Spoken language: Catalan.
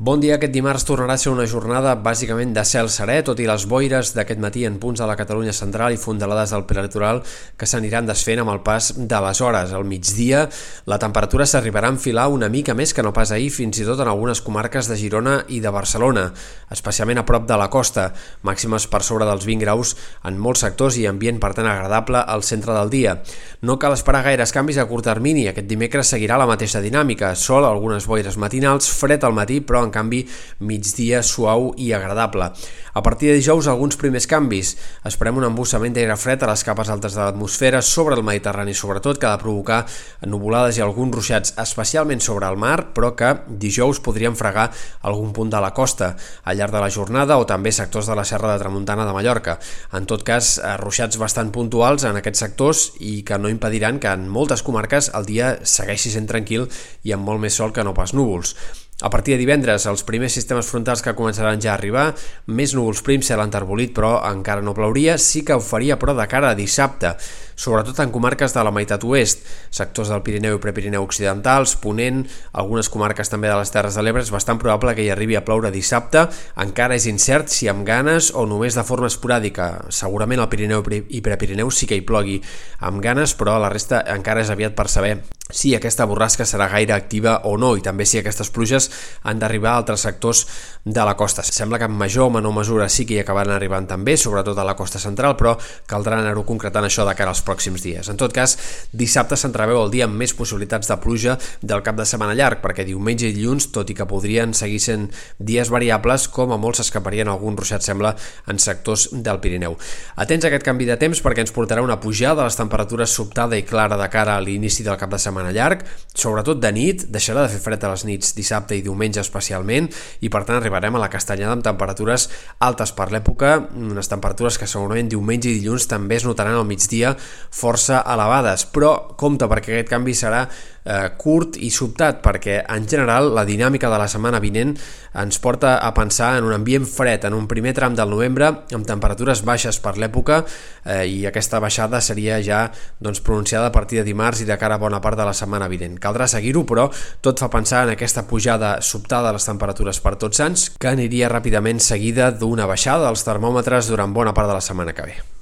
Bon dia. Aquest dimarts tornarà a ser una jornada bàsicament de cel serè, tot i les boires d'aquest matí en punts de la Catalunya central i fondalades del prelitoral que s'aniran desfent amb el pas de les hores. Al migdia la temperatura s'arribarà a enfilar una mica més que no pas ahir, fins i tot en algunes comarques de Girona i de Barcelona, especialment a prop de la costa, màximes per sobre dels 20 graus en molts sectors i ambient per tant agradable al centre del dia. No cal esperar gaires canvis a curt termini, aquest dimecres seguirà la mateixa dinàmica, sol, algunes boires matinals, fred al matí, però en canvi migdia suau i agradable. A partir de dijous alguns primers canvis. Esperem un embussament d'aire fred a les capes altes de l'atmosfera sobre el Mediterrani sobretot que ha de provocar nuvolades i alguns ruixats especialment sobre el mar però que dijous podrien fregar algun punt de la costa al llarg de la jornada o també sectors de la Serra de Tramuntana de Mallorca. En tot cas, eh, ruixats bastant puntuals en aquests sectors i que no impediran que en moltes comarques el dia segueixi sent tranquil i amb molt més sol que no pas núvols. A partir de divendres, els primers sistemes frontals que començaran ja a arribar, més núvols prims, cel enterbolit, però encara no plouria, sí que ho faria, però de cara a dissabte, sobretot en comarques de la meitat oest, sectors del Pirineu i Prepirineu occidentals, Ponent, algunes comarques també de les Terres de l'Ebre, és bastant probable que hi arribi a ploure dissabte, encara és incert si amb ganes o només de forma esporàdica. Segurament al Pirineu i Prepirineu sí que hi plogui amb ganes, però la resta encara és aviat per saber si aquesta borrasca serà gaire activa o no i també si aquestes pluges han d'arribar a altres sectors de la costa. Sembla que en major o menor mesura sí que hi acabaran arribant també, sobretot a la costa central, però caldrà anar-ho concretant això de cara als pròxims dies. En tot cas, dissabte s'entreveu el dia amb més possibilitats de pluja del cap de setmana llarg, perquè diumenge i dilluns, tot i que podrien seguir sent dies variables, com a molts s'escaparien algun ruixat, sembla, en sectors del Pirineu. Atents a aquest canvi de temps perquè ens portarà una pujada de les temperatures sobtada i clara de cara a l'inici del cap de setmana llarg, sobretot de nit, deixarà de fer fred a les nits dissabte i diumenge especialment i per tant arribarem a la castanyada amb temperatures altes per l'època, unes temperatures que segurament diumenge i dilluns també es notaran al migdia força elevades, però compte perquè aquest canvi serà eh, curt i sobtat perquè en general la dinàmica de la setmana vinent ens porta a pensar en un ambient fred en un primer tram del novembre amb temperatures baixes per l'època eh, i aquesta baixada seria ja doncs, pronunciada a partir de dimarts i de cara a bona part de la setmana vinent. Caldrà seguir-ho, però tot fa pensar en aquesta pujada sobtada de les temperatures per tots sants que aniria ràpidament seguida d'una baixada dels termòmetres durant bona part de la setmana que ve.